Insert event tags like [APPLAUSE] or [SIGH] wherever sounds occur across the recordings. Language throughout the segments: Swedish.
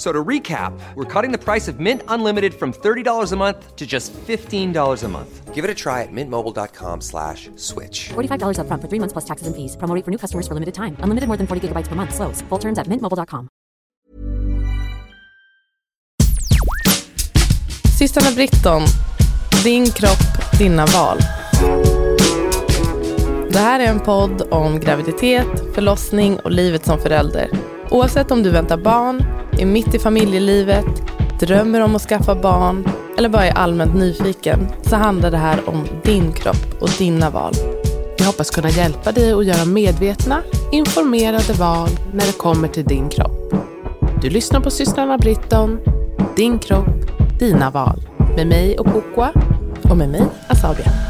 F- So to recap, we're cutting the price of Mint Unlimited from $30 a month to just $15 a month. Give it a try at mintmobile.com slash switch. $45 upfront for three months plus taxes and fees. Promo rate for new customers for limited time. Unlimited more than 40 gigabytes per month. Slows. Full terms at mintmobile.com. Systrarna Britton, din kropp, dina val. Det här är en podd om graviditet, förlossning och livet som förälder. Oavsett om du väntar barn, är mitt i familjelivet, drömmer om att skaffa barn eller bara är allmänt nyfiken så handlar det här om din kropp och dina val. Vi hoppas kunna hjälpa dig att göra medvetna, informerade val när det kommer till din kropp. Du lyssnar på systrarna Britton, din kropp, dina val. Med mig och Kokwa. Och med mig, Asabia.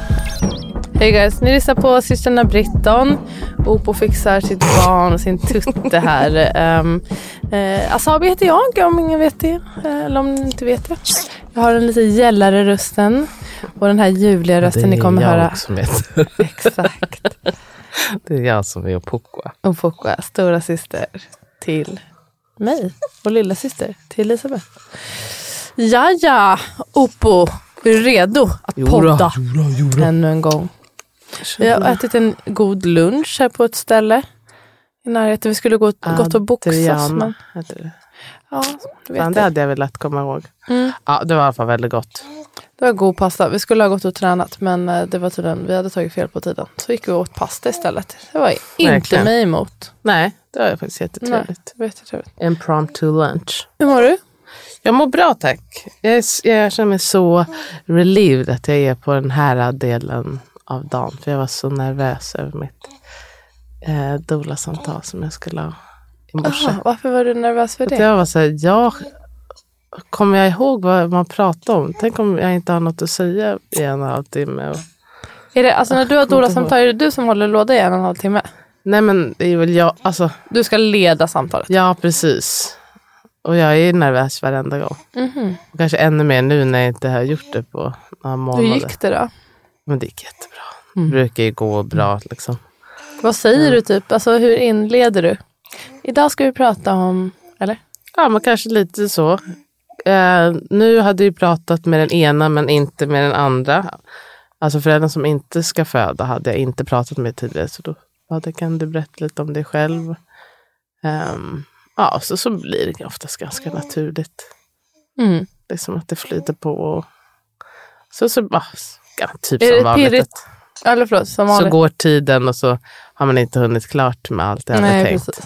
Hej guys, ni lyssnar på systrarna Britton. Opo fixar sitt barn och sin tutte här. Um, uh, Asabi heter jag om ingen vet det. Eller om ni inte vet det. Jag har den lite gällare rösten. Och den här ljuvliga rösten ni kommer höra. som heter. Exakt. [LAUGHS] Det är jag som är Opokwa. Och Fokwa, stora syster till mig. Och lilla syster till Elisabeth. Ja, ja, Opo. Är du redo att podda ännu en gång? Vi har ätit en god lunch här på ett ställe i närheten. Vi skulle gå, gått och boxas. Men, ja, du Fan, vet det det. hade jag velat komma ihåg. Mm. Ja, det var i alla fall väldigt gott. det var god pasta. Vi skulle ha gått och tränat men eh, det var tydligen, vi hade tagit fel på tiden. Så gick vi och åt pasta istället. Det var inte Verkligen. mig emot. Nej, det var faktiskt Nej, jättetrevligt. var jättetrevligt. En promptu lunch. Hur mår du? Jag mår bra tack. Jag, är, jag känner mig så relieved att jag är på den här delen av dagen. För jag var så nervös över mitt eh, doula-samtal som jag skulle ha i morse. Aha, varför var du nervös för Att det? jag var så här, jag, kommer jag ihåg vad man pratade om? Tänk om jag inte har något att säga i en och en halv timme. Och, Är det, alltså när du har doula-samtal, är det du som håller låda i en och en halv timme? nej men det är väl jag, alltså Du ska leda samtalet. ja precis. Och jag är nervös varenda gång. Mhm. Och kanske ännu mer nu när jag inte har gjort det på några månader. Hur gick det då? Men det gick jättebra. Mm. Det brukar ju gå bra liksom. Vad säger du typ? Alltså hur inleder du? Idag ska vi prata om, eller? Ja, men kanske lite så. Eh, nu hade jag pratat med den ena men inte med den andra. Alltså föräldern som inte ska föda hade jag inte pratat med tidigare. Så då ja, det kan du berätta lite om dig själv. Ehm, ja, så, så blir det oftast ganska naturligt. Mm. Det är som att det flyter på. Och, så, så ja, ja, typ Är som det vanligt. pirrigt? Eller förlåt, som Så vanligt. går tiden och så har man inte hunnit klart med allt jag hade Nej, tänkt. precis.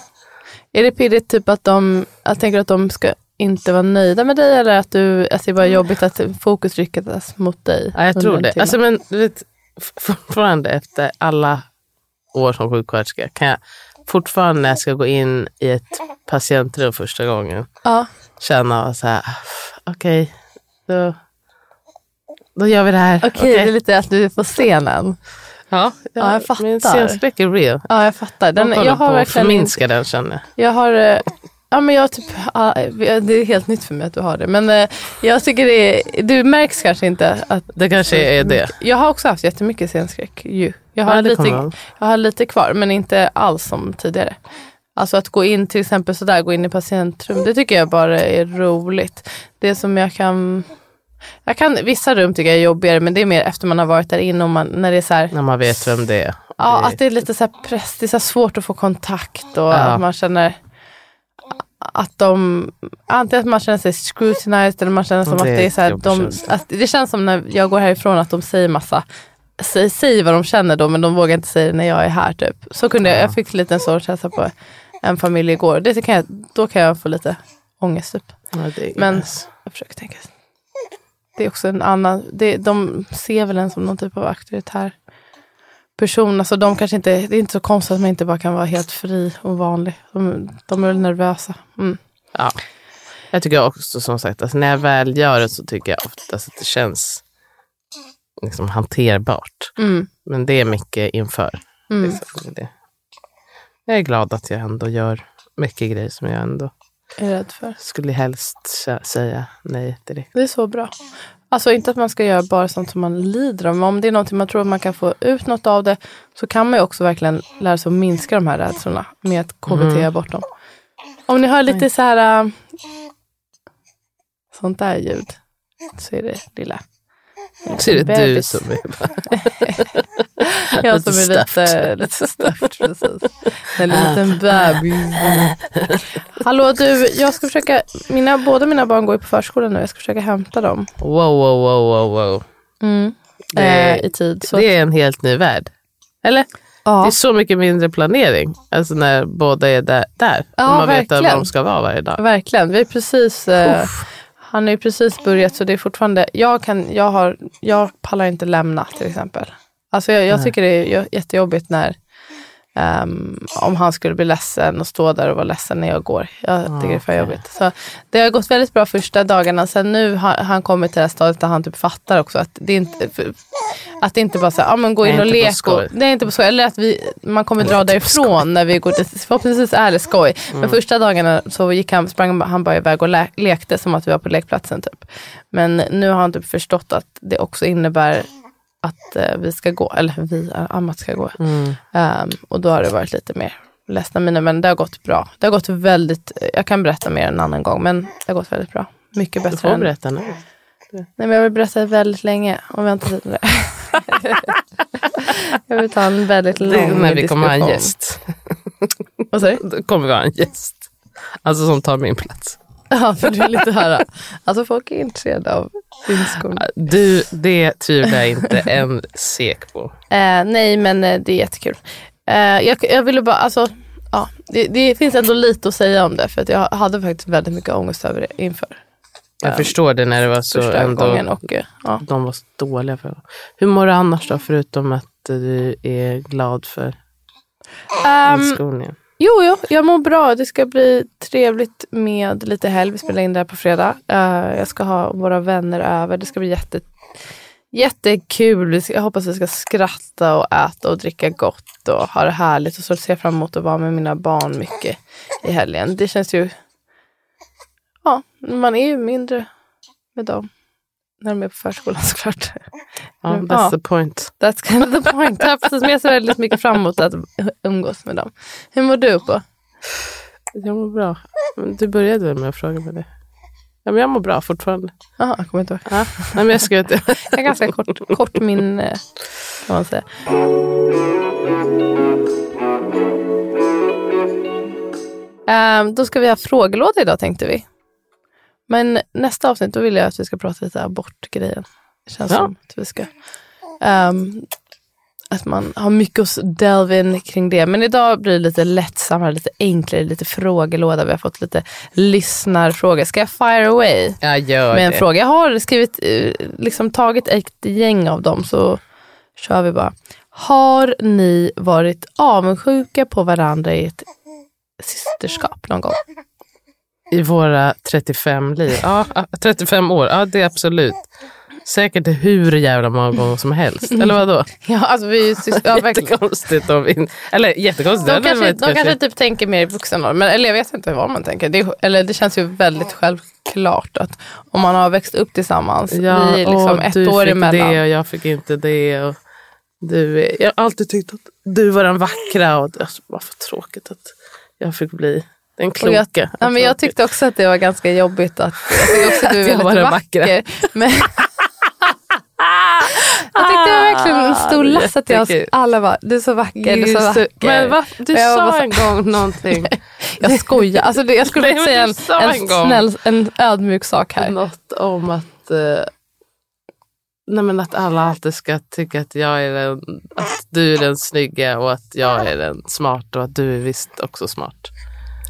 Är det pirrigt typ att de, jag tänker att de ska inte vara nöjda med dig eller att, du, att det är bara jobbigt att fokus riktas mot dig? Ja, jag tror det. timme? Alltså, men, du vet, fortfarande efter alla år som sjuksköterska kan jag fortfarande när jag ska gå in i ett patientrum första gången ja. känna så här, okej, då, då gör vi det här. Okej, det är lite att du är på scenen. ja, Ja, jag fattar. Min scenskräck är real. Ja, jag fattar. Den, Den, jag har verkligen inte, förminska den känner jag. jag har, eh, ja men jag typ, ja, det är helt nytt för mig att du har det. Men eh, jag tycker det är, du märks kanske inte att Det kanske är det. Jag har också haft jättemycket scenskräck ju. Jag har, Ja, lite, jag jag har lite kvar men inte alls som tidigare. Alltså att gå in till exempel sådär, gå in i patientrum, det tycker jag bara är roligt. Det som jag kan, jag kan, vissa rum tycker jag är jobbigare men det är mer efter man har varit där inne och man, när det är så här, När man vet vem det är. ja, Det- att det är lite så här press, det är så svårt att få kontakt och Ja. att man känner att de, antingen att man känner sig scrutinized eller man känner som Det att är det är så här, de, att det känns som när jag går härifrån att de säger massa Säg, säg vad de känner då men de vågar inte säga det när jag är här typ. Så kunde jag, Ja. jag fick lite en sån känsla på en familj igår. Det kan jag, då kan jag få lite ångest typ. Ja, är Men jag försöker tänka. Det är också en annan, det, de ser väl en som någon typ av auktoritär person. Alltså de kanske inte, det är inte så konstigt att man inte bara kan vara helt fri och vanlig. De, de är väl nervösa. Mm. Ja. Jag tycker också som sagt, alltså, när jag väl gör det så tycker jag oftast att det känns liksom, hanterbart. Mm. Men det är mycket inför. Mm. Liksom, det. Jag är glad att jag ändå gör mycket grejer som jag ändå är rädd för. Skulle helst säga nej direkt. Det är så bra. Alltså inte att man ska göra bara sånt som man lider av. Men om det är någonting man tror att man kan få ut något av det. Så kan man ju också verkligen lära sig att minska de här rädslorna. Med att KBT bort dem. Om ni hör lite så här. äh, sånt där ljud. Så är det lilla. Så är det du som är [LAUGHS] Jag lite som är lite, lite stuffed. Precis. En liten bebis. Hallå du, jag ska försöka. Mina, båda mina barn går ju på förskolan nu. Jag ska försöka hämta dem. Wow, wow, wow, wow, wow. Mm. Det, Eh, I tid. Så det är en helt ny värld. Eller? ja. Det är så mycket mindre planering. Alltså när båda är där. där. Ja, man vet verkligen. var de ska vara varje dag. Verkligen. Vi är precis, eh, han har ju precis börjat så det är fortfarande, jag, kan, jag, har, jag pallar inte lämna till exempel. Alltså jag, jag tycker det är jättejobbigt när ehm, om han skulle bli ledsen och stå där och vara ledsen när jag går. Jag tycker det är för jobbigt. Så det har gått väldigt bra första dagarna. Sen nu har han kommit till det här stadiet där han typ fattar också att det inte, att det inte bara säger, ja men gå in och lek. Och, det är inte på skoj. Eller att vi, man kommer dra därifrån när vi går till, förhoppningsvis är det skoj. Mm. Men första dagarna så gick han, sprang han bara iväg och lekte som att vi var på lekplatsen typ. Men nu har han typ förstått att det också innebär att eh, vi ska gå, eller vi, eh, Amat ska gå. Mm. Ehm, och då har det varit lite mer ledsna miner, men det har gått bra. Det har gått väldigt, jag kan berätta mer en annan gång, men det har gått väldigt bra. Mycket Du bättre får än... berätta nu. Nej, men jag vill berätta väldigt länge vi har inte tid det. [LAUGHS] jag vill ta en väldigt lång är när vi kommer ha en diskussion. gäst. Vad sa du? Då kommer vi ha en gäst. Alltså som tar min plats. [LAUGHS] Ja, för det är lite här. Alltså folk är intresserade av vinskon. Du, det tvivlar jag inte en sek på. Eh, nej, men eh, det är jättekul. Eh, jag, jag ville bara, alltså, ja, det, det finns ändå lite att säga om det. För att jag hade faktiskt väldigt mycket ångest över det inför Jag Ja. förstår det när det var så ändå. Och, eh, ja. De var så dåliga. För. Hur mår du annars då, förutom att du är glad för Ehm, inskolningen? Jo, jo, jag mår bra. Det ska bli trevligt med lite helg. Vi spelar in det här på fredag. Uh, jag ska ha våra vänner över. Det ska bli jätte, jättekul. Jag hoppas vi ska skratta och äta och dricka gott och ha det härligt. Och så ser jag fram emot att vara med mina barn mycket i helgen. Det känns ju... Ja, man är ju mindre med dem när de är på förskolan [LAUGHS] såklart. Ja, Mm, that's ja. the point. That's kind of the point. Ja, precis, men jag ser väldigt mycket fram emot att umgås med dem. Hur mår du på? Jag mår bra. Du började väl med att fråga mig det? Ja, men jag mår bra fortfarande. Jaha, jag kommer inte ihåg. Ja. Nej, men jag ska inte. [LAUGHS] Jag har ganska kort, kort minne kan man säga. Ehm, då ska vi ha frågelåda idag tänkte vi. Men nästa avsnitt då vill jag att vi ska prata lite abortgrejen. Det känns Ja. som att vi ska... ehm, att man har mycket att delve in kring det. Men idag blir det lite lättsammare, lite enklare, lite frågelåda. Vi har fått lite lyssnarfrågor. Ska jag fire away? Jag gör med en det. fråga. Jag har skrivit, eh, liksom tagit ett gäng av dem så kör vi bara. Har ni varit avundsjuka på varandra i ett systerskap någon gång? I våra 35 liv. Ja, ja, 35 år. Ja, det är absolut. Säkert hur jävla många gånger som helst. Eller vadå? [LAUGHS] Ja, alltså vi är syster, ja. Jättekonstigt. Om vi, eller jättekonstigt. De kanske, de kanske typ tänker mer i vuxen ålder. Men, eller jag vet inte vad man tänker. Det, eller det känns ju väldigt självklart att om man har växt upp tillsammans. Ja, vi är liksom ett du år fick emellan. det och jag fick inte det. Och du, jag har alltid tyckt att du var den vackra och var bara för tråkigt att jag fick bli den Och kloka. jag, ja, men jag tyckte också att det var ganska jobbigt att, [LAUGHS] jag också att du är var väldigt den vacker. vackra. Men, [LAUGHS] jag tyckte det var verkligen en stor last att jag alla var du är så vacker, du är så vacker. Men va, du sa var en gång någonting. [LAUGHS] Jag skojar, alltså det, jag skulle inte säga en, en snäll, en ödmjuk sak här. Något om att, eh, nej men att alla alltid ska tycka att, jag är den, att du är den snygga och att jag är den smart och att du är visst också smart.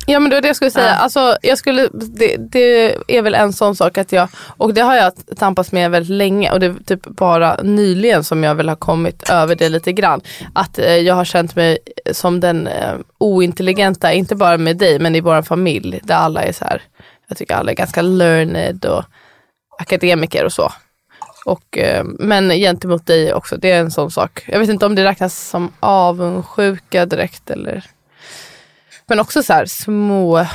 Ja men det var det jag skulle säga. Ja. Alltså, jag skulle, det, det är väl en sån sak att jag, och det har jag tampats med väldigt länge och det är typ bara nyligen som jag väl har kommit över det lite grann. Att eh, jag har känt mig som den eh, ointelligenta, inte bara med dig men i vår familj där alla är så här, jag tycker alla är ganska learned och akademiker och så. Och, eh, men gentemot dig också, det är en sån sak. Jag vet inte om det räknas som avundsjuka direkt eller men också så här små,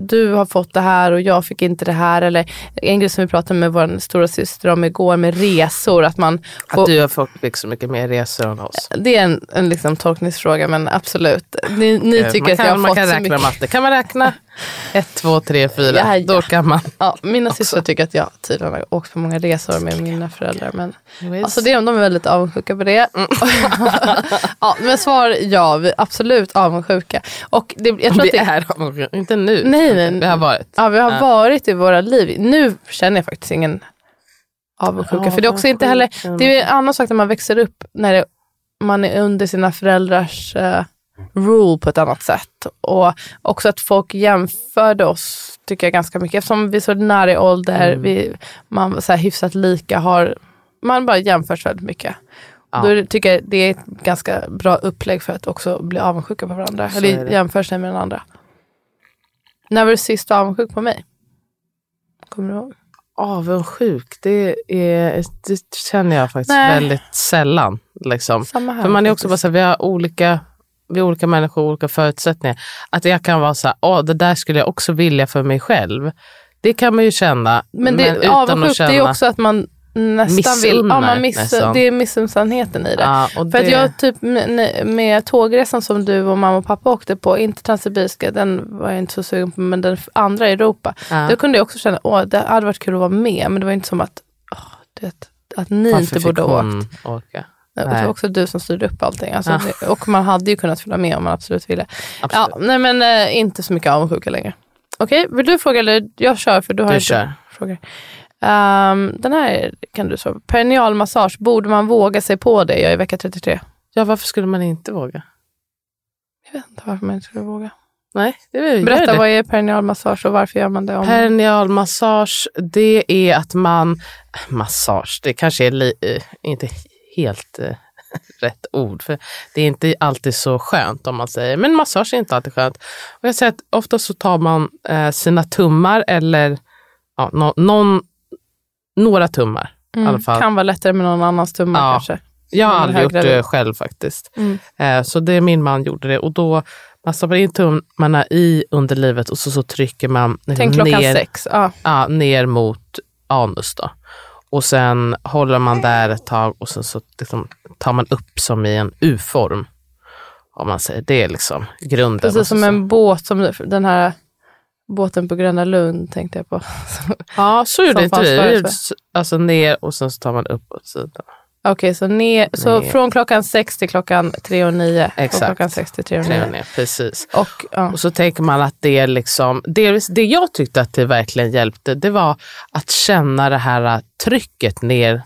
du har fått det här och jag fick inte det här. Eller en grej som vi pratade med vår stora syster om igår med resor. Att man Att du har fått så mycket mer resor än oss. Det är en, en liksom tolkningsfråga men absolut. Ni, ni Eh, tycker man att kan, jag har man fått kan så räkna mycket. matte. Kan man räkna? [LAUGHS] Ett, två, tre, fyra. Ja, ja. Då kan man. [LAUGHS] Ja, mina systrar tycker att jag tydligen har åkt på många resor med mina föräldrar. Men Visst. alltså det, de är väldigt avundsjuka på det. Mm. [LAUGHS] ja, men svar ja, vi är absolut avundsjuka. Och det, jag tror Vi att det, är avundsjuka. Inte nu. Nej, nej. Vi har varit. Ja, vi har varit i våra liv. Nu känner jag faktiskt ingen avundsjuka. För det är också inte heller, det är en annan sak när man växer upp när det, man är under sina föräldrars eh, rule på ett annat sätt. Och också att folk jämförde oss tycker jag ganska mycket. Eftersom vi är så nära i ålder, Mm. vi, man så här hyfsat lika, har, man bara jämförs väldigt mycket. Ja. Då tycker jag det är ett ganska bra upplägg för att också bli avundsjuka på varandra. Så eller jämföra sig med den andra. När var du sist avundsjuk på mig? Kommer du ihåg? Avundsjuk, det, är, det känner jag faktiskt Nej. väldigt sällan. Liksom. Samma här. För man är också bara så här, vi har olika, vi är olika människor och olika förutsättningar. Att jag kan vara så här, åh det där skulle jag också vilja för mig själv. Det kan man ju känna. Men det, utan avundsjuk, att känna. det är också att man nästan vill... Ja, man miss, nästan. det är missunnsamheten i det. Ja, För att det- jag typ med, med tågresan som du och mamma och pappa åkte på, inte Transsibiriska, den var jag inte så sugen på, men den andra i Europa. Ja. Då kunde jag också känna, åh det hade varit kul att vara med, men det var inte som att, åh, det, att ni Varför inte borde ha åkt. åka? Det var också du som styrde upp allting. Alltså, Ja. och man hade ju kunnat följa med om man absolut ville. Absolut. Ja, nej men eh, inte så mycket avundsjuka längre. Okej, vill du fråga eller jag kör för du har Du inte kör. frågor. Ehm, den här kan du svara på. Perinealmassage, borde man våga sig på det? Jag är i vecka 33. Ja, varför skulle man inte våga? Jag vet inte varför man inte skulle våga. Nej, det vill Berätta, det. vad är perinealmassage och varför gör man det? Om... Perinealmassage, det är att man... Massage, det kanske är li, eh, inte helt eh, [LAUGHS] rätt ord. För Det är inte alltid så skönt om man säger. Men massage är inte alltid skönt. Och jag säger att ofta så tar man eh, sina tummar eller ja, nå- någon, några tummar. i alla fall. Mm, Kan vara lättare med någon annans tummar Ja. kanske. Jag har Mm, aldrig gjort det själv faktiskt. Mm. Eh, så det min man gjorde det. Och då man stoppar in tummarna i underlivet och så, så trycker man Tänk ner, sex. Ja. ja, ner mot anus. Då. Och sen håller man där ett tag och sen så liksom tar man upp som i en U-form. Om man säger. Det är liksom grunden. Precis så- som en båt, som den här båten på Gröna Lund tänkte jag på. [LAUGHS] Ja, så gjorde inte vi. Alltså ner och sen så tar man upp åt sidan. Okej, så, ner, så Ner. från klockan sex till klockan tre och nio. Exakt. Klockan sex till tre och nio. och ner, precis. Och, ja. Och så tänker man att det är liksom, delvis, det jag tyckte att det verkligen hjälpte, det var att känna det här trycket ner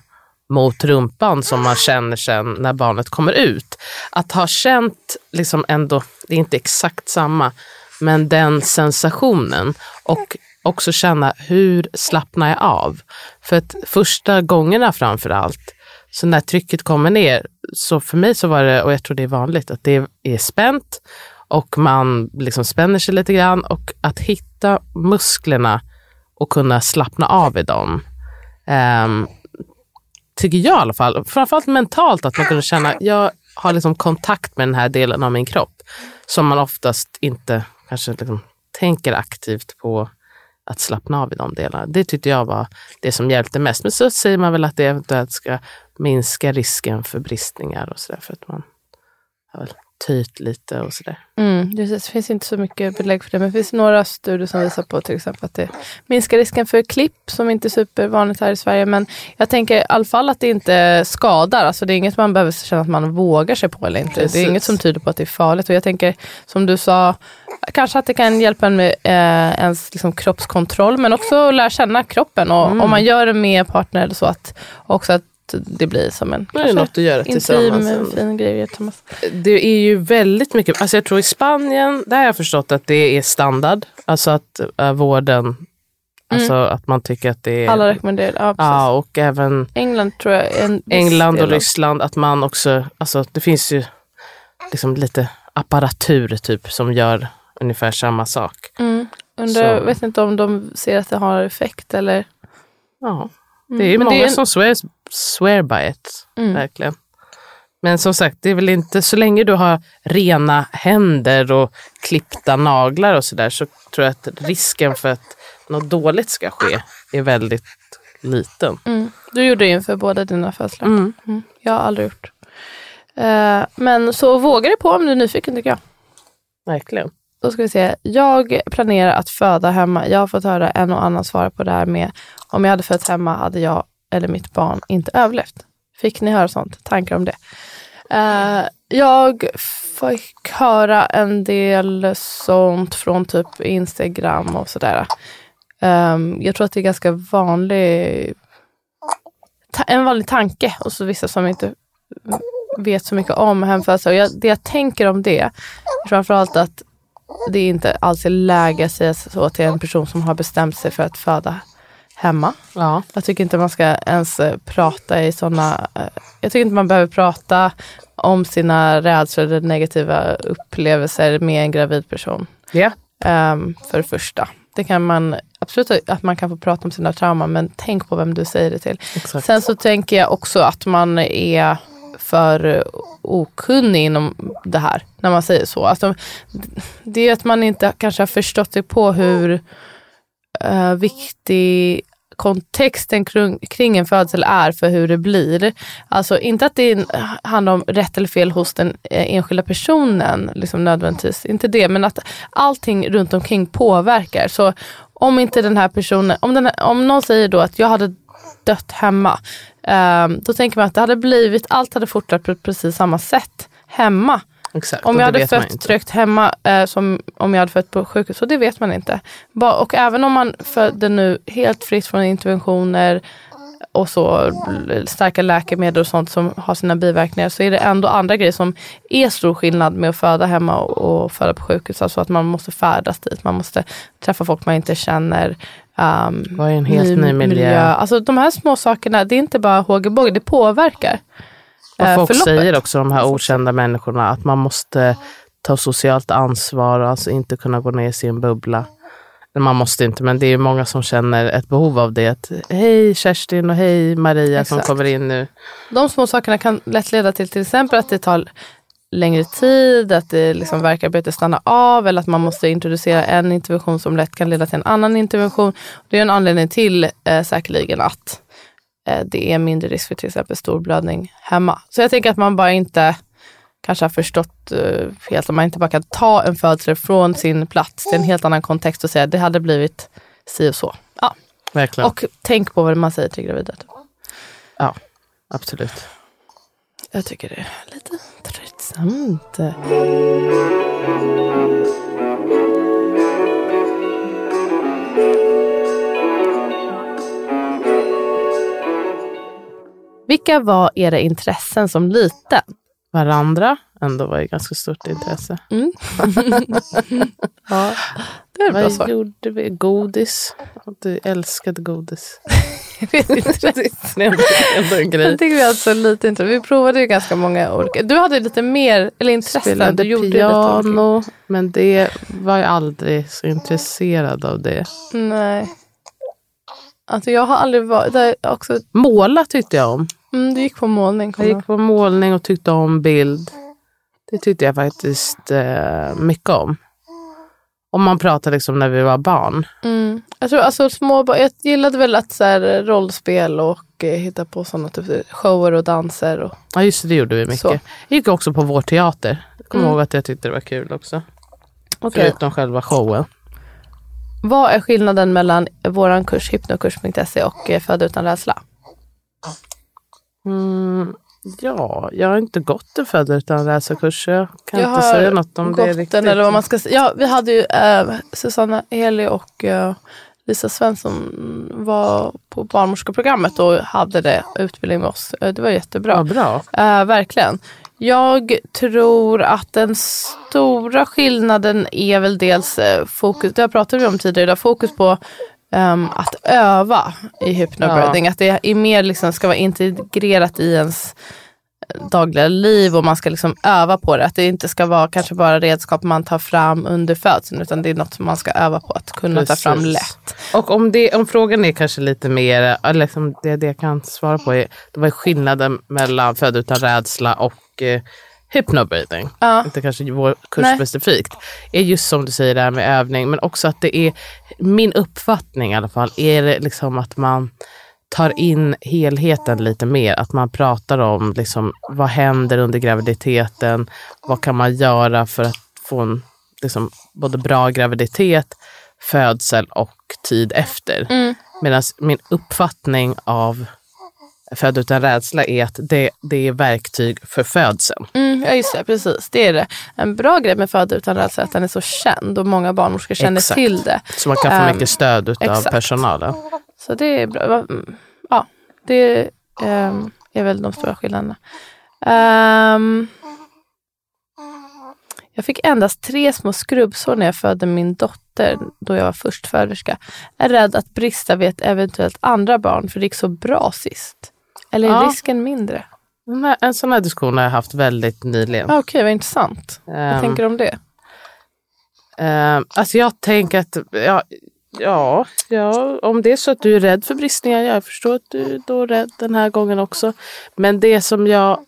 mot rumpan som man känner sen när barnet kommer ut. Att ha känt, liksom ändå, det är inte exakt samma, men den sensationen och också känna hur slappnar jag av? För att första gångerna framför allt, så när trycket kommer ner, så för mig så var det, och jag tror det är vanligt, att det är spänt och man liksom spänner sig lite grann och att hitta musklerna och kunna slappna av i dem. Um, tycker jag i alla fall, framförallt mentalt, att man kunde känna, jag har liksom kontakt med den här delen av min kropp som man oftast inte kanske liksom tänker aktivt på att slappna av i de delarna. Det tyckte jag var det som hjälpte mest. Men så säger man väl att det eventuellt ska minska risken för bristningar och sådär för att man har väl töjt lite och sådär. Mm, det finns inte så mycket belägg för det, men det finns några studier som visar på till exempel att det minskar risken för klipp, som inte är supervanligt här i Sverige. Men jag tänker i alla fall att det inte skadar. Alltså det är inget man behöver känna att man vågar sig på eller inte. Det Precis. är inget som tyder på att det är farligt. Och jag tänker, som du sa, kanske att det kan hjälpa en med eh, ens liksom, kroppskontroll, men också att lära känna kroppen. Och Mm. om man gör det med partner eller så, att också att det blir som en Det är något att göra intim, fin grej tillsammans. Det är ju väldigt mycket, alltså jag tror i Spanien, där har jag förstått att det är standard. Alltså att äh, vården, alltså att man tycker att det är... Alla rekommenderar ja, precis. Ja, och även England tror jag en England och Ryssland, att man också, alltså det finns ju liksom lite apparatur typ som gör ungefär samma sak. Mm. Undrar, Så- vet inte om de ser att det har effekt eller? Ja, det Mm, är ju men många är en- som swear, swear by it, Mm. verkligen. Men som sagt, det är väl inte så länge du har rena händer och klippta naglar och sådär så tror jag att risken för att något dåligt ska ske är väldigt liten. Mm. Du gjorde det inför båda dina födslar. Mm. Jag har aldrig gjort. Eh, men så våga dig på om du är nyfiken tycker jag. Verkligen. Då ska vi se. Jag planerar att föda hemma. Jag har fått höra en och annan svara på det här med om jag hade fött hemma hade jag eller mitt barn inte överlevt. Fick ni höra sånt? Tankar om det? Eh, jag fick höra en del sånt från typ Instagram och sådär. Um, jag tror att det är ganska vanlig, en vanlig tanke hos vissa som inte vet så mycket om hemfödsel. Jag, det jag tänker om det är framförallt att det inte alls är läge att säga så till en person som har bestämt sig för att föda hemma. Ja. Jag tycker inte man ska ens eh, prata i sådana... eh, Jag tycker inte man behöver prata om sina rädslor eller negativa upplevelser med en gravid person. Ja. Ehm, för det första. Det kan man absolut att man kan få prata om sina trauman men tänk på vem du säger det till. Exakt. Sen så tänker jag också att man är för okunnig inom det här när man säger så. Alltså, det är att man inte kanske har förstått sig på hur eh, viktig kontexten kring, kring en födsel är för hur det blir. Alltså inte att det handlar om rätt eller fel hos den eh, enskilda personen, liksom nödvändigtvis, inte det, men att allting runt omkring påverkar. Så om inte den här personen, om, den här, om någon säger då att jag hade dött hemma, eh, då tänker man att det hade blivit, allt hade fortsatt på precis samma sätt hemma. Exakt. Om jag hade fött tryggt hemma eh, som om jag hade fött på sjukhus, så det vet man inte. Ba, och även om man födde nu helt fritt från interventioner och så starka läkemedel och sånt som har sina biverkningar så är det ändå andra grejer som är stor skillnad med att föda hemma och, och föda på sjukhus. Alltså att man måste färdas dit, man måste träffa folk man inte känner. Um, Vara i en helt ny miljö. Alltså de här små sakerna, det är inte bara hågebåge, det påverkar. Och eh, folk förloppet. säger också, de här okända människorna, att man måste ta socialt ansvar och alltså inte kunna gå ner i sin bubbla. Man måste inte, men det är många som känner ett behov av det. Att, hej Kerstin och hej Maria som Exakt. kommer in nu. De små sakerna kan lätt leda till till exempel att det tar längre tid, att det liksom värkarbetet stannar av eller att man måste introducera en intervention som lätt kan leda till en annan intervention. Det är en anledning till eh, säkerligen att det är mindre risk för till exempel storblödning hemma. Så jag tänker att man bara inte kanske har förstått eh, helt, att man inte bara kan ta en födsel från sin plats till en helt annan kontext och säga att det hade blivit si och så. Ja. Verkligen. Och tänk på vad man säger till gravida. ja, absolut. Jag tycker det är lite tröttsamt. Vilka var era intressen som liten? Varandra ändå var ju ganska stort intresse. Mm. [LAUGHS] ja, det är ett bra Vad svar. gjorde vi? Godis. Du älskade godis. [LAUGHS] Jag vet inte. Det är ändå, en grej. Jag tycker vi hade så lite intresse. Vi provade ju ganska många olika. Du hade lite mer, eller intressen. Spelade Du gjorde ju lite piano, men det var jag aldrig så intresserad av det. Nej. Alltså jag har aldrig varit, där också, Måla tyckte jag om. Mm, du gick på målning. Jag gick på målning och tyckte om bild. Det tyckte jag faktiskt eh, mycket om. Om man pratar liksom när vi var barn. Mm. Jag tror alltså små jag gillade väl att så här, rollspel och eh, hitta på sådana typ shower och danser. Och, Ja just det, det gjorde vi mycket. Så. Jag gick också på vår teater. Jag kommer Mm. ihåg att jag tyckte det var kul också. Okej. Förutom själva showen. Vad är skillnaden mellan våran kurs hypnokurs.se och eh, Föda utan rädsla? Mm, ja, jag har inte gått en född utan rädslakurs. så Jag kan jag inte säga något om det riktigt. den, eller vad man ska säga. Ja, vi hade ju eh, Susanna Heli och eh, Lisa Svensson var på barnmorskeprogrammet och hade det utbildning med oss. Eh, det var jättebra. Ja, bra. Eh, verkligen. Jag tror att den stora skillnaden är väl dels eh, fokus, det har pratat vi om tidigare idag, fokus på ehm, att öva i hypnobirthing. Att det är mer liksom ska vara integrerat i ens eh, dagliga liv och man ska liksom öva på det. Att det inte ska vara kanske bara redskap man tar fram under födseln utan det är något som man ska öva på att kunna ta fram Precis. lätt. Och om, det, om frågan är kanske lite mer, eller liksom det, det jag kan svara på är, det var skillnaden mellan född utan rädsla och eh, hypnobreathing, Ja. inte kanske vår kurs Nej. specifikt, är just som du säger det här med övning, men också att det är, min uppfattning i alla fall, är det liksom att man tar in helheten lite mer. Att man pratar om liksom, vad händer under graviditeten, vad kan man göra för att få en liksom, både bra graviditet, födsel och tid efter. Mm. Medan min uppfattning av Född utan rädsla är att det, det är verktyg för födseln. Mm, ja just det, precis. Det är det. En bra grej med Föda utan rädsla är att den är så känd och många barnmorskor känner Exakt. till det. Så man kan få Ehm, mycket stöd av personalen. Så det är bra. Mm, Ja, det ehm, är väl de stora skillnaderna. Ehm, jag fick endast tre små skrubbsår när jag födde min dotter då jag var förstföderska. Är rädd att brista vid ett eventuellt andra barn för det gick så bra sist. Eller är Ja. risken mindre? Här- En sån här diskussion har jag haft väldigt nyligen. Ah, Okej, vad intressant. Vad Ehm, tänker du om det? Eh, alltså jag tänker att, ja, ja, ja, om det är så att du är rädd för bristningar, jag förstår att du är då rädd den här gången också. Men det som jag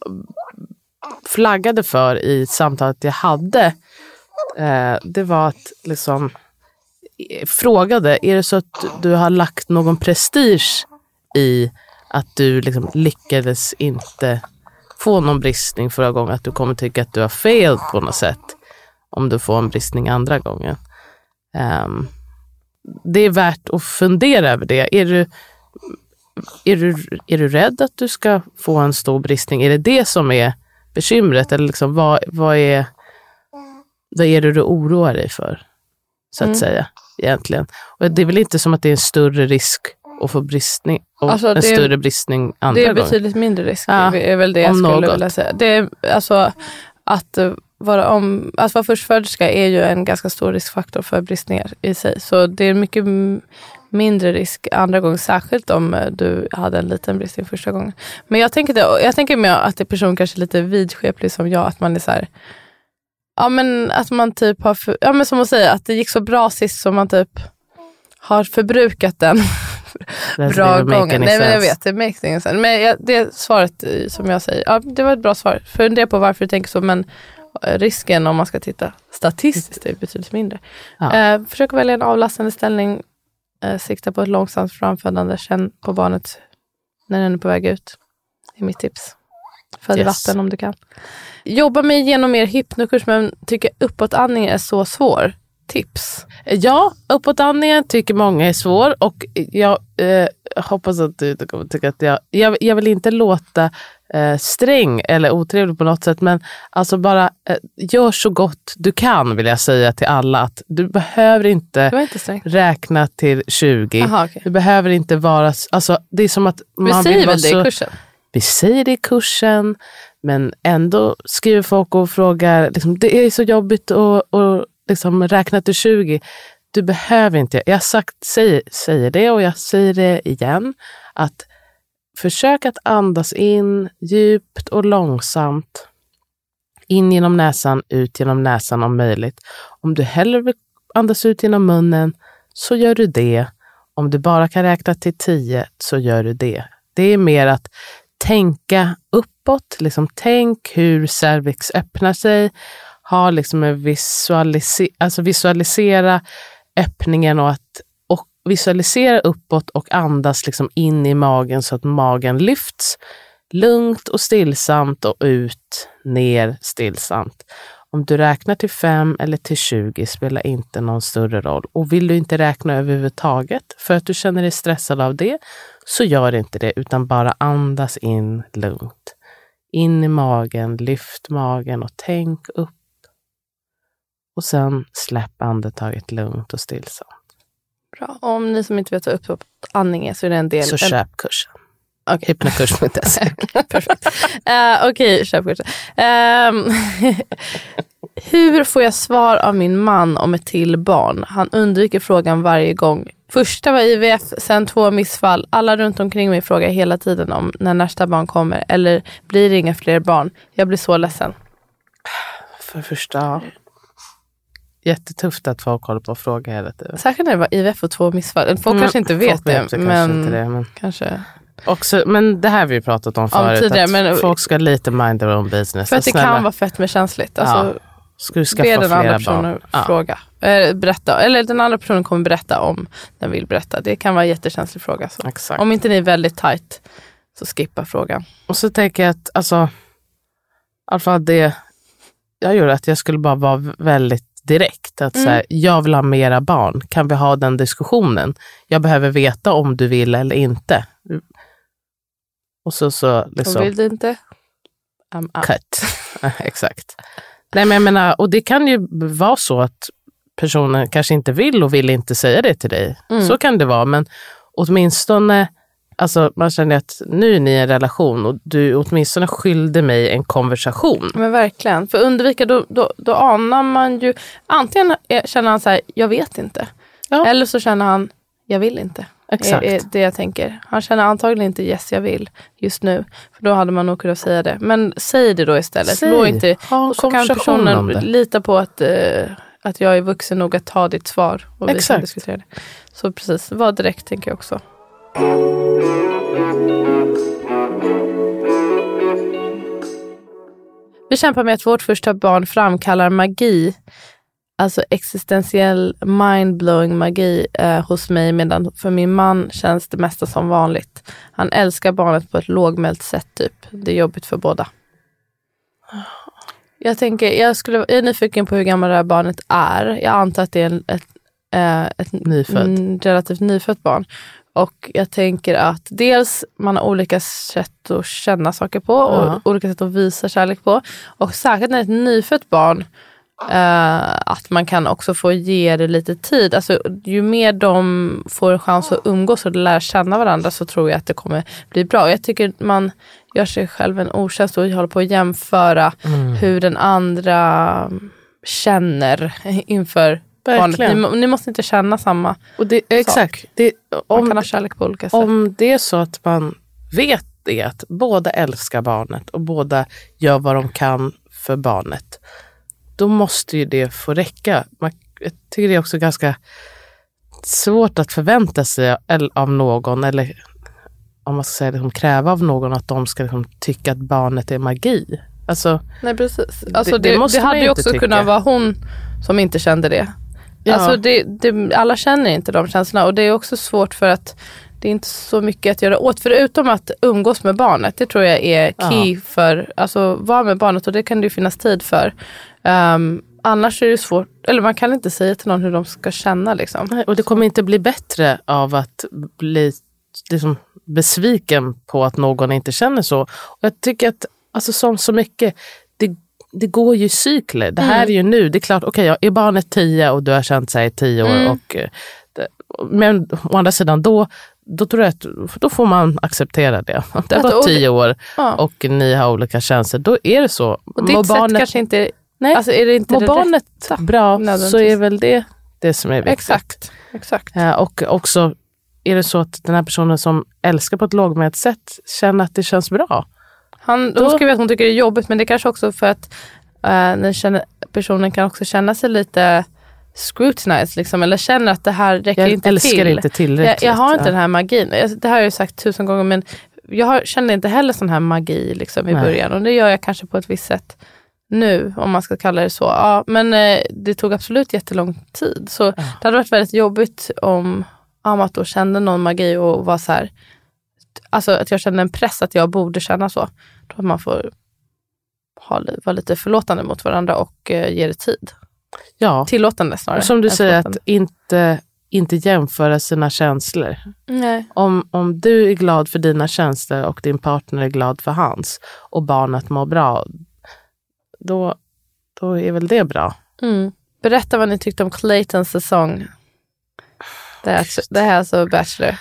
flaggade för i samtalet jag hade, eh, det var att liksom frågade, är det så att du har lagt någon prestige i att du liksom lyckades inte få någon bristning förra gången, att du kommer tycka att du har failed på något sätt om du får en bristning andra gången. Ehm, det är värt att fundera över det. Är du, är, du, är du rädd att du ska få en stor bristning? Är det det som är bekymret? Eller liksom, vad, vad, är, vad är det du oroar dig för? Så att Mm. säga, egentligen. Och det är väl inte som att det är en större risk att få bristning, och Alltså, en det är- större bristning andra Det är gången. betydligt mindre risk. Ja, Det är väl det jag skulle något. vilja säga. Det är, alltså, att eh, vara, om, att vara förstföderska är ju en ganska stor riskfaktor för bristningar i sig. Så det är mycket mindre risk andra gången, särskilt om eh, du hade en liten bristning första gången. Men jag tänker, det, jag tänker mer att det är person kanske lite vidskeplig som jag, att man är så här, Ja men att man typ har, för, ja men som att säga att det gick så bra sist som man typ har förbrukat den [LAUGHS] bra any Nej men jag vet, det makes ingen sense. Men jag, det svaret eh, som jag säger, ja det var ett bra svar. Fundera på varför du tänker så men eh, risken om man ska titta statistiskt är betydligt mindre. Ja. Eh, försök välja en avlastande ställning, eh, sikta på ett långsamt framfödande, känn på barnet när den är på väg ut. Det är mitt tips. Föd Yes. vatten om du kan. Jobba mig igenom mer hypnokurs men tycker uppåtandning är så svår. Tips. Ja, uppåtandningen tycker många är svår och jag eh, hoppas att du inte kommer tycka att jag... Jag, jag vill inte låta eh, sträng eller otrevlig på något sätt men alltså bara eh, gör så gott du kan vill jag säga till alla att du behöver inte inte räkna till 20. Aha, okej. Du behöver inte vara... Alltså, det är som att Vi man säger vill vara väl det i kursen? vi säger det i kursen, men ändå skriver folk och frågar, liksom, det är så jobbigt att, att liksom räkna till 20. Du behöver inte, jag sagt, säger, säger det och jag säger det igen, att försök att andas in djupt och långsamt. In genom näsan, ut genom näsan om möjligt. Om du hellre vill andas ut genom munnen så gör du det. Om du bara kan räkna till 10 så gör du det. Det är mer att tänka uppåt, liksom tänk hur cervix öppnar sig, ha liksom en visualise alltså visualisera öppningen och att och visualisera uppåt och andas liksom in i magen så att magen lyfts lugnt och stillsamt och ut, ner stillsamt. Om du räknar till 5 eller till 20 spelar inte någon större roll. Och vill du inte räkna överhuvudtaget för att du känner dig stressad av det, så gör inte det utan bara andas in lugnt. In i magen, lyft magen och tänk upp. Och sen släpp andetaget lugnt och stillsamt. Bra. Om ni som inte vet vad uppåtandning är så är det en del. Så köp kursen. Okej. Hypnokurs.se. [LAUGHS] Perfekt. Uh, Okej, köp kursen. Ehm, [LAUGHS] hur får jag svar av min man om ett till barn? Han undviker frågan varje gång. Första var IVF, sen två missfall. Alla runt omkring mig frågar hela tiden om när nästa barn kommer. Eller blir det inga fler barn? Jag blir så ledsen. För det första, jättetufft att folk håller på och frågar hela tiden. Särskilt när det var IVF och två missfall. Folk Mm, kanske inte vet det. men kanske inte det, men- kanske. Också, men det här har vi ju pratat om förut, tidigare, att men- folk ska lite mind their own business. För att det Snälla, kan vara fett med känsligt. Alltså, Ska du skaffa be den andra personen barn? Ja. fråga. Eh, berätta. Eller den andra personen kommer berätta om den vill berätta. Det kan vara en jättekänslig fråga. Så. Exakt. Om inte ni är väldigt tight så skippa frågan. Och så tänker jag att, alltså, i alla fall det jag gjorde, att jag skulle bara vara väldigt direkt. Att Mm. så här, jag vill ha mera barn. Kan vi ha den diskussionen? Jag behöver veta om du vill eller inte. Och så, så Om liksom, vill du inte? I'm cut. [LAUGHS] Exakt. Nej, men jag menar, och det kan ju vara så att personen kanske inte vill och vill inte säga det till dig. Mm. Så kan det vara, men åtminstone, alltså man känner att nu är ni i en relation och du åtminstone skyllde mig en konversation. Men verkligen. För undvika, då, då, då anar man ju... Antingen känner han så här, jag vet inte. Ja. Eller så känner han, jag vill inte. Exakt. Är, är det jag tänker. Han känner antagligen inte yes jag vill just nu. För då hade man nog kunnat säga det. Men säg det då istället. Säg. Låt inte, Ha en och så kan personen lita på att, eh, att jag är vuxen nog att ta ditt svar. Och vi kan Exakt. diskutera det. Så precis, var direkt tänker jag också. Vi kämpar med att vårt första barn framkallar magi. Alltså existentiell mindblowing magi eh, hos mig medan för min man känns det mesta som vanligt. Han älskar barnet på ett lågmält sätt typ. Det är jobbigt för båda. Jag tänker, jag, skulle, jag är nyfiken på hur gammal det här barnet är. Jag antar att det är en, ett, eh, ett Nyfödd. relativt nyfött barn. Och jag tänker att dels man har olika sätt att känna saker på och Ja. olika sätt att visa kärlek på. Och särskilt när det är ett nyfött barn eh, att man kan också få ge det lite tid. Alltså, ju mer de får en chans att umgås och lära känna varandra så tror jag att det kommer bli bra. Jag tycker man gör sig själv en otjänst och håller på att jämföra Mm. hur den andra känner [LAUGHS] inför barnet. Ni, ni måste inte känna samma. Och det, exakt. Det, Man om, kan ha kärlek på olika sätt. om det är så att man vet det, att båda älskar barnet och båda gör vad de kan för barnet, då måste ju det få räcka. Man, jag tycker det är också ganska svårt att förvänta sig av någon, eller om man ska säga det, som kräva av någon att de ska liksom tycka att barnet är magi. Alltså, Nej precis. Alltså, det det, det, man hade ju också tycka. kunnat vara hon som inte kände det. Ja. Alltså det, det, alla känner inte de känslorna och det är också svårt för att det är inte så mycket att göra åt. Förutom att umgås med barnet, det tror jag är key för, alltså vara med barnet och det kan det ju finnas tid för. Ehm, annars är det svårt, eller man kan inte säga till någon hur de ska känna liksom. Nej, och det kommer inte bli bättre av att bli liksom, besviken på att någon inte känner så. Och jag tycker att, alltså som så mycket, det, det går ju cykler. Det här är ju nu, det är klart, okej, ja, är barnet tio och du har känt sig i tio år. Och, eh, men å andra sidan, då, då tror jag att då får man acceptera det. [LAUGHS] Det har gått tio år Ja. och ni har olika känslor. Då är det så. Och ditt sätt kanske inte, nej, alltså är det inte mår det barnet rätta? bra så är väl det det som är viktigt. Exakt, exakt. Eh, Och också är det så att den här personen som älskar på ett lågmält sätt känner att det känns bra. Han, Då- hon skriver att hon tycker det är jobbigt men det är kanske också för att eh, den känner, personen kan också känna sig lite scrutinized liksom, eller känner att det här räcker Jag inte älskar till. inte tillräckligt. jag, jag har inte ja. den här magin. Jag- Det här har jag sagt tusen gånger men jag har, känner inte heller sån här magi liksom, i Nej. början och det gör jag kanske på ett visst sätt nu om man ska kalla det så. Ja, men eh, det tog absolut jättelång tid. Så det hade varit väldigt jobbigt om Amat då kände någon magi och var så här, alltså att jag kände en press att jag borde känna så. Då att man får ha, vara lite förlåtande mot varandra och eh, ge det tid. Ja, Tillåtande snarare. som du säger, att inte, inte jämföra sina känslor. Nej. Om, om du är glad för dina känslor och din partner är glad för hans och barnet mår bra, då, då är väl det bra. Mm. Berätta vad ni tyckte om Claytons säsong. Det här, det här är alltså Bachelor.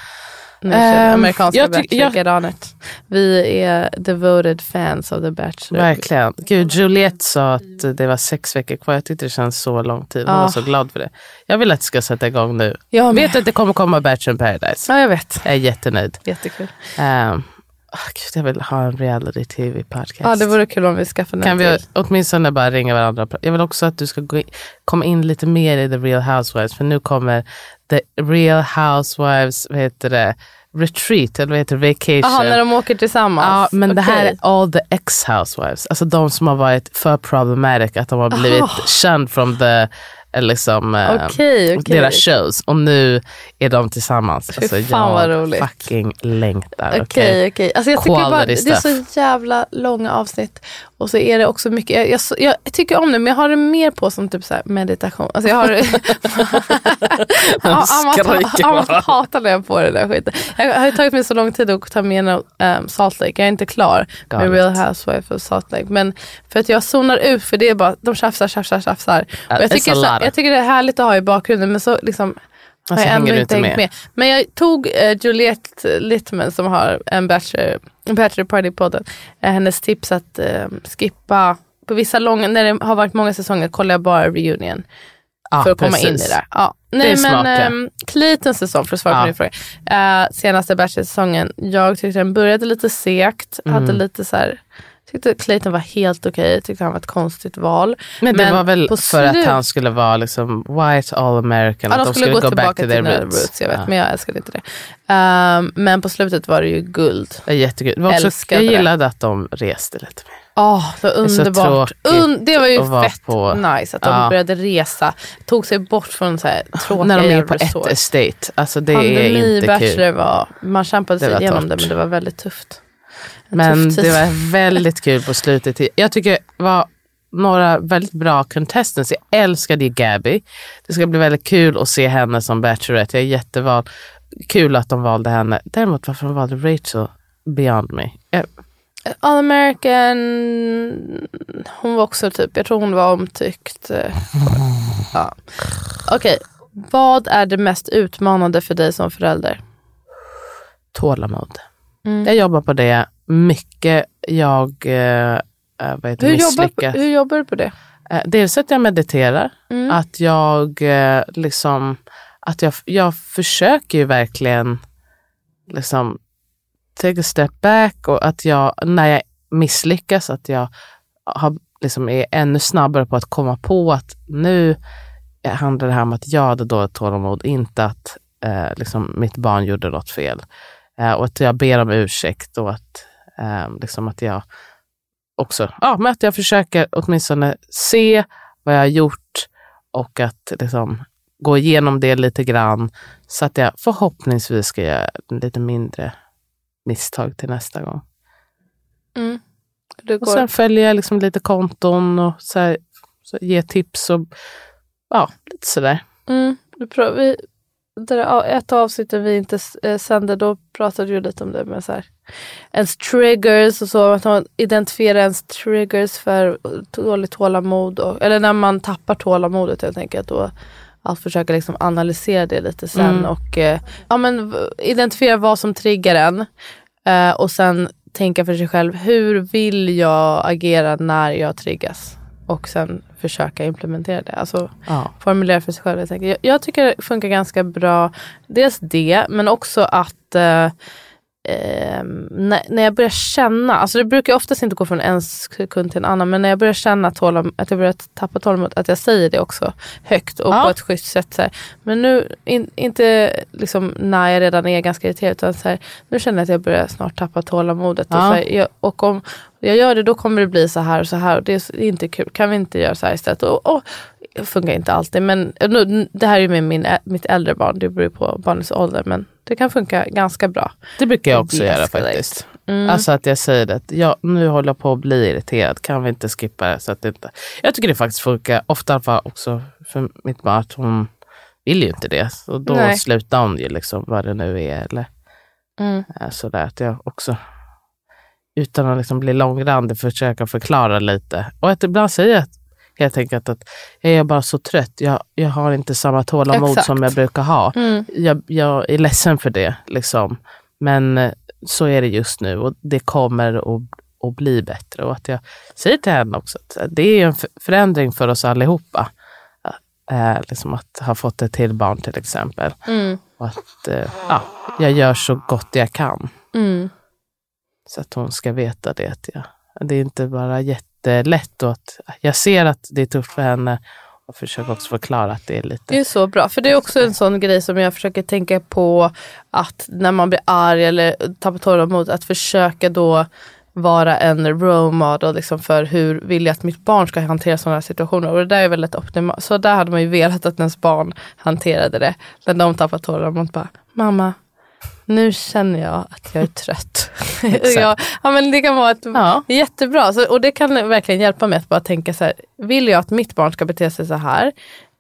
Nu kör Ehm, amerikanska jag tyck- Bachelor, jag- get on it. Vi är devoted fans of the Bachelor. Verkligen. Gud, Juliette sa att det var sex veckor kvar. Jag tyckte det känns så lång tid. Hon Ja. var så glad för det. Jag vill att det ska sätta igång nu. Jag vet att det kommer komma Bachelor in paradise. Ja, jag vet. Jag är jättenöjd. Jättekul. Ehm, Ah, Gud, jag vill ha en reality tv-podcast. Ja, det vore kul om vi skaffade kan en vi till. åtminstone bara ringa varandra? Jag vill också att du ska gå in, komma in lite mer i The Real Housewives. För nu kommer The Real Housewives, vad heter det, retreat, eller vad heter det, vacation. Jaha, när de åker tillsammans? Ja, men det här är all the ex-housewives. Alltså de som har varit för problematic, att de har blivit känd från the, liksom, eh, Okej, okej. deras shows. Och nu är de tillsammans. Alltså, fan vad jag roligt. fucking längtar. Okej, okej? okej. Alltså jag bara, det är så jävla långa avsnitt. Och så är det också mycket, jag, jag, jag tycker om det men jag har det mer på som typ så meditation. Alltså jag har [LAUGHS] [LAUGHS] Amat hatar när jag får det där skiten. Jag har tagit mig så lång tid att ta med um, Salt Lake. Jag är inte klar Galet. med Real Housewife of Salt Lake. Men för att jag zonar ut för det är bara, de tjafsar, tjafsar, tjafsar. It's jag, tycker så, jag tycker det är härligt att ha i bakgrunden men så liksom Alltså, jag ändå hänger du inte med? med. Men jag tog eh, Juliette Littman som har en Bachelor, bachelor Party-podden. Eh, hennes tips att eh, skippa på vissa långa, när det har varit många säsonger kollar jag bara reunion. Ja, för att komma in i precis. det. Ja. är Nej, smart, men ja. ehm, Claytons säsong, för att svara på din fråga. Eh, senaste Bachelor-säsongen, jag tyckte den började lite segt. Mm. Hade lite så här, tyckte Clayton var helt okej. Tyckte han var ett konstigt val. Men det Men var väl för att slut- han skulle vara liksom white all American. Ja, att de skulle gå tillbaka till their roots. roots. jag vet, Ja. men jag älskade inte det. Ehm, men på slutet var det ju guld. Det är jättekul. Det var också, jag det. gillade att de reste lite mer. Åh, det var är underbart. tråkigt Un- det var ju att fett på- nice att de Ja. började resa. Tog sig bort från så här tråkiga När de är på ett estate. Alltså det är Pandemi inte Bachelor kul. var, man kämpade Det sig igenom det men det var väldigt tufft. En Men det var väldigt kul på slutet. Jag tycker det var några väldigt bra contestants. Jag älskade Gabby. Det ska bli väldigt kul att se henne som Bachelorette. Jag är jätteval. Kul att de valde henne. Däremot varför de valde Rachel, beyond me. Jag, All American, hon var också typ, jag tror hon var omtyckt. eh, [LAUGHS] Ja. Okej, vad är det mest utmanande för dig som förälder? tålamod. Mm. Jag jobbar på det mycket. Jag eh, eh, heter, Hur jobbar, hur jobbar du på det? Eh, dels att jag mediterar. Mm. Att jag eh, liksom, att jag, jag försöker ju verkligen liksom take a step back och att jag, när jag misslyckas, att jag har, liksom är ännu snabbare på att komma på att nu handlar det här om att jag hade dåligt tålamod, inte att eh, liksom mitt barn gjorde något fel. Eh, och att jag ber om ursäkt och att, eh, liksom att jag också, ja, men att jag försöker åtminstone se vad jag har gjort och att liksom gå igenom det lite grann så att jag förhoppningsvis ska göra lite mindre misstag till nästa gång. Mm. Och sen följer jag liksom lite konton och så här, så ge tips och ja, lite sådär. mm, vi, där, ett avsnitt där vi inte eh, sände, då pratade du lite om det med så här, ens triggers och så, att man identifierar ens triggers för dåligt tålamod, och, eller när man tappar tålamodet helt enkelt. Och, att försöka liksom analysera det lite sen Mm. och eh, ja, men, identifiera vad som triggar en. Eh, och sen tänka för sig själv, hur vill jag agera när jag triggas? Och sen försöka implementera det. Alltså Ja. formulera för sig själv. Jag, jag tycker det funkar ganska bra. Dels det, men också att eh, ehm, när, när jag börjar känna, alltså det brukar oftast inte gå från en sekund till en annan, men när jag börjar känna tålam, att jag börjar tappa tålamod, att jag säger det också högt och Ja. på ett schysst sätt. Så här. Men nu, in, inte liksom när jag redan är ganska irriterad, utan så här, nu känner jag att jag börjar snart tappa tålamodet. Och, Ja. så här, jag, och om jag gör det, då kommer det bli så här och så här. Och det är inte kul. Kan vi inte göra så här istället? Och, och, det funkar inte alltid. Men nu, det här är ju med min, mitt äldre barn. Det beror på barnets ålder. Men det kan funka ganska bra. Det brukar jag också göra De-escalate. faktiskt. Mm. Alltså att jag säger att jag, nu håller jag på att bli irriterad, kan vi inte skippa det? Så att det inte... Jag tycker det faktiskt funkar, ofta också för mitt barn, att hon vill ju inte det. Så då Nej. slutar hon ju liksom vad det nu är. Eller Mm. sådär att jag också, utan att liksom bli långrandig, försöka förklara lite. Och att ibland säger jag helt enkelt att jag är bara så trött, jag, jag har inte samma tålamod Exakt. som jag brukar ha. Mm. Jag, jag är ledsen för det, liksom. men eh, så är det just nu och det kommer att, att bli bättre. Och att jag säger till henne också att det är en förändring för oss allihopa. Eh, liksom att ha fått ett till barn till exempel. Mm. Och att eh, ja, jag gör så gott jag kan. Mm. Så att hon ska veta det. Att jag, det är inte bara jättelätt och att jag ser att det är tufft för henne och försöker också förklara att det är lite... Det är så bra, för det är också en sån grej som jag försöker tänka på att när man blir arg eller tappar tålamod att försöka då vara en role model liksom för hur vill jag att mitt barn ska hantera sådana här situationer. Och det där är väldigt optimalt. Så där hade man ju velat att ens barn hanterade det. När de tappar tålamod bara, mamma, nu känner jag att jag är trött. [LAUGHS] ja, ja, men det kan vara ett, Ja. jättebra. Så, och det kan verkligen hjälpa mig att bara tänka så här, vill jag att mitt barn ska bete sig så här?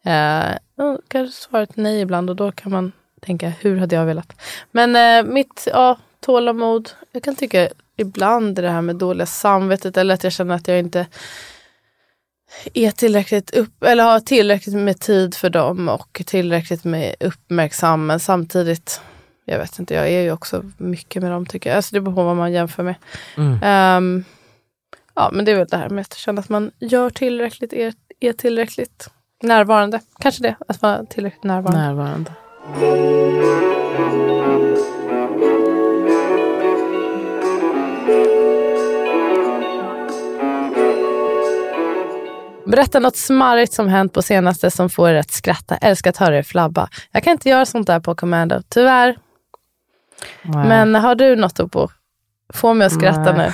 Eh, kanske svaret nej ibland och då kan man tänka, hur hade jag velat? Men eh, mitt ja, tålamod, jag kan tycka ibland det här med dåliga samvetet eller att jag känner att jag inte är tillräckligt upp eller har tillräckligt med tid för dem och tillräckligt med uppmärksam. Men samtidigt, jag vet inte, jag är ju också mycket med dem tycker jag. Alltså det beror på vad man jämför med. Ehm, ja, men det är väl det här med att känna att man gör tillräckligt, är, är tillräckligt närvarande. Kanske det, att vara tillräckligt närvarande. närvarande. Berätta något smarrigt som hänt på senaste som får er att skratta. Älskar att höra er flabba. Jag kan inte göra sånt där på commando, tyvärr. Nej. Men har du något på? Få mig att skratta Nej. nu.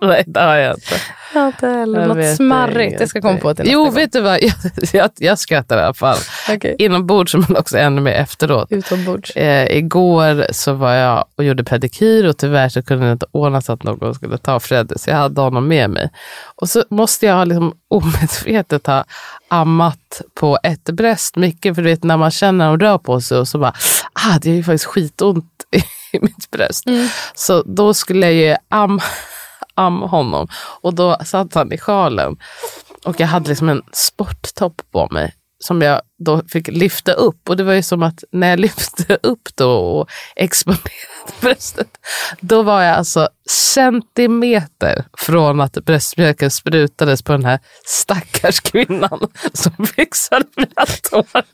[LAUGHS] Nej, det har jag inte. Ja, inte heller. Jag Något smarrigt. Jag ska komma på till nästa Jo, gång. vet du vad? [LAUGHS] Jag, jag, jag skrattar i alla fall. Okej. Inombords men också ännu mer efteråt. Utombords. Eh, igår så var jag och gjorde pedikyr och tyvärr så kunde det inte ordnas att någon skulle ta Fredde så jag hade honom med mig. Och så måste jag liksom omedvetet ha ammat på ett bröst mycket för du vet när man känner att de rör på sig och så bara, det är ju faktiskt skitont i mitt bröst. Så då skulle jag ju amma amma honom. Och då satt han i sjalen. Och jag hade liksom en sporttopp på mig som jag då fick lyfta upp. Och det var ju som att när jag [LAUGHS] lyfte upp då och exponerade [LAUGHS] bröstet, då var jag alltså centimeter från att bröstmjölken sprutades på den här stackars kvinnan [LAUGHS] som fixade mina tår.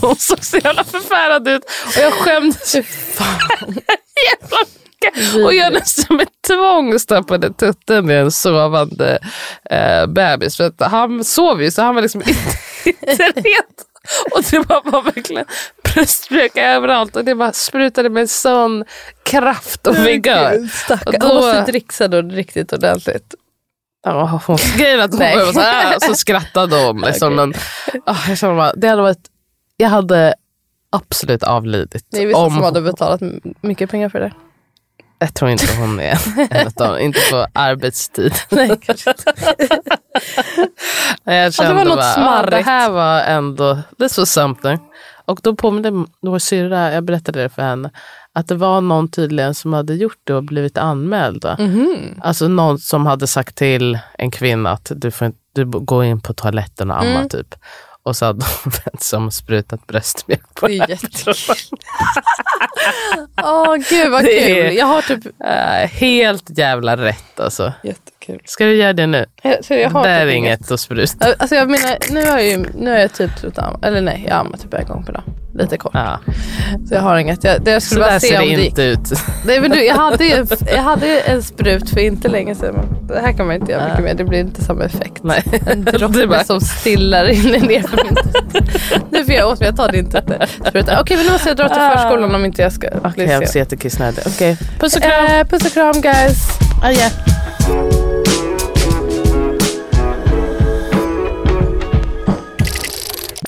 Hon såg så jävla förfärad ut och jag skämdes jävla mycket. Och jag nästan med tvång stoppade tutten i en sovande eh, bebis. För att han sov ju så han var liksom inte, inte ret. Och det var bara verkligen bröstmjölk överallt och det bara sprutade med sån kraft och vigör. Stackarn. Då- måste dricksa då riktigt ordentligt. Ja, hon grejen att hon var så här, så skrattade hon. [LAUGHS] Liksom, men, ah, jag bara, det hade varit, jag hade absolut avlidit. Det är vissa om som hade hon- betalat mycket pengar för det. Jag tror inte hon är en av dem, inte på [LAUGHS] arbetstid. Nej, [LAUGHS] Jag kände var något bara, ah, smarrigt. det här var ändå, this was something. Och då påminde vår syrra, jag berättade det för henne, att det var någon tydligen som hade gjort det och blivit anmäld. Mhm. Alltså någon som hade sagt till en kvinna att du, får inte, du går in på toaletten och amma Mm. typ. Och så hade de [LAUGHS] vänt sig om och sprutat bröstmjölk på Det är henne. [LAUGHS] Åh gud vad Det är- kul. Jag har typ... Äh, helt jävla rätt alltså. Jättekul. Ska du göra det nu? Jag, så jag har det där är inget att spruta. Alltså jag menar, nu har jag, ju, nu har jag typ slutat amma. Eller nej, jag ammar typ en gång per dag. Lite kort. Ja. Så jag har inget. Jag, det jag Så skulle där bara se ser om det det gick. inte ut. Nej, men du, jag, [LAUGHS] hade ju, jag hade en sprut för inte länge sedan. Det här kan man inte göra mycket med. Det blir inte samma effekt. Nej. [LAUGHS] En [LAUGHS] Det droppe bara- som stillar in ner för min Nu får jag åt mig, jag tar din tutte. Okej men nu måste jag dra till förskolan om inte jag ska Okej, jag är också jättekissnödig. Okej, puss och kram. Eh, puss och kram guys. Adjö.